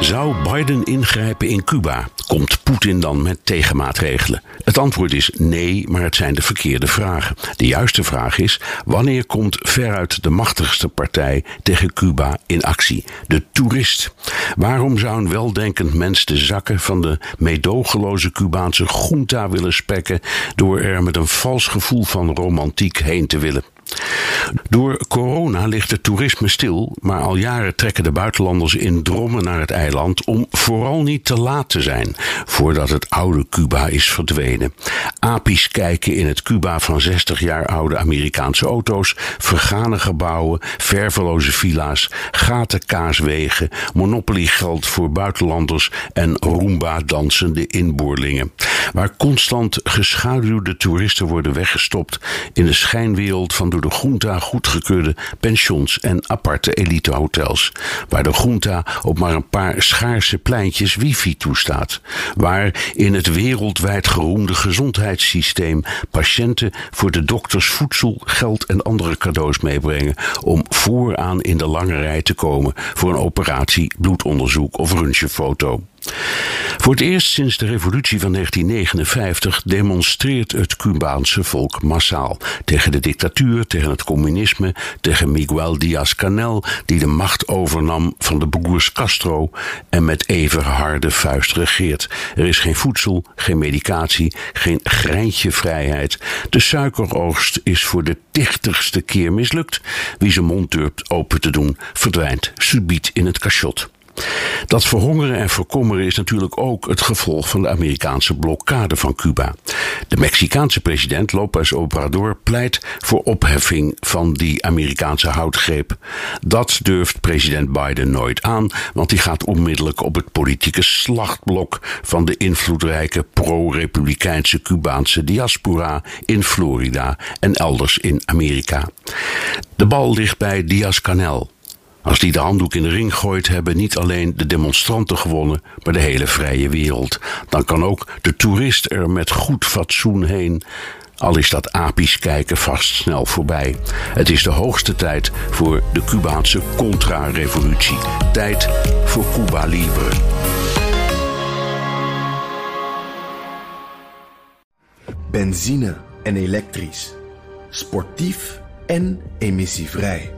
Zou Biden ingrijpen in Cuba? Komt Poetin dan met tegenmaatregelen? Het antwoord is nee, maar het zijn de verkeerde vragen. De juiste vraag is: wanneer komt veruit de machtigste partij tegen Cuba in actie? De toerist. Waarom zou een weldenkend mens de zakken van de meedogenloze Cubaanse junta willen spekken door er met een vals gevoel van romantiek heen te willen? Door corona ligt het toerisme stil, maar al jaren trekken de buitenlanders in drommen naar het eiland om vooral niet te laat te zijn voordat het oude Cuba is verdwenen. Apies kijken in het Cuba van 60 jaar oude Amerikaanse auto's, vergane gebouwen, verveloze villa's, gaten kaaswegen, monopoliegeld voor buitenlanders en Roomba dansende inboorlingen. Waar constant geschaduwde toeristen worden weggestopt in de schijnwereld van door de goedgekeurde pensions en aparte elitehotels. Waar de junta op maar een paar schaarse pleintjes wifi toestaat. Waar in het wereldwijd geroemde gezondheidssysteem patiënten voor de dokters voedsel, geld en andere cadeaus meebrengen om vooraan in de lange rij te komen voor een operatie, bloedonderzoek of röntgenfoto. Voor het eerst sinds de revolutie van 1959 demonstreert het Cubaanse volk massaal tegen de dictatuur, tegen het communisme, tegen Miguel Díaz-Canel, die de macht overnam van de broers Castro en met even harde vuist regeert. Er is geen voedsel, geen medicatie, geen greintje vrijheid. De suikeroogst is voor de tichtigste keer mislukt. Wie zijn mond durft open te doen, verdwijnt subiet in het cachot. Dat verhongeren en verkommeren is natuurlijk ook het gevolg van de Amerikaanse blokkade van Cuba. De Mexicaanse president López Obrador pleit voor opheffing van die Amerikaanse houtgreep. Dat durft president Biden nooit aan, want hij gaat onmiddellijk op het politieke slachtblok van de invloedrijke pro-republikeinse Cubaanse diaspora in Florida en elders in Amerika. De bal ligt bij Diaz-Canel. Als die de handdoek in de ring gooit, hebben niet alleen de demonstranten gewonnen, maar de hele vrije wereld. Dan kan ook de toerist er met goed fatsoen heen. Al is dat apisch kijken vast snel voorbij. Het is de hoogste tijd voor de Cubaanse contra-revolutie. Tijd voor Cuba Libre. Benzine en elektrisch. Sportief en emissievrij.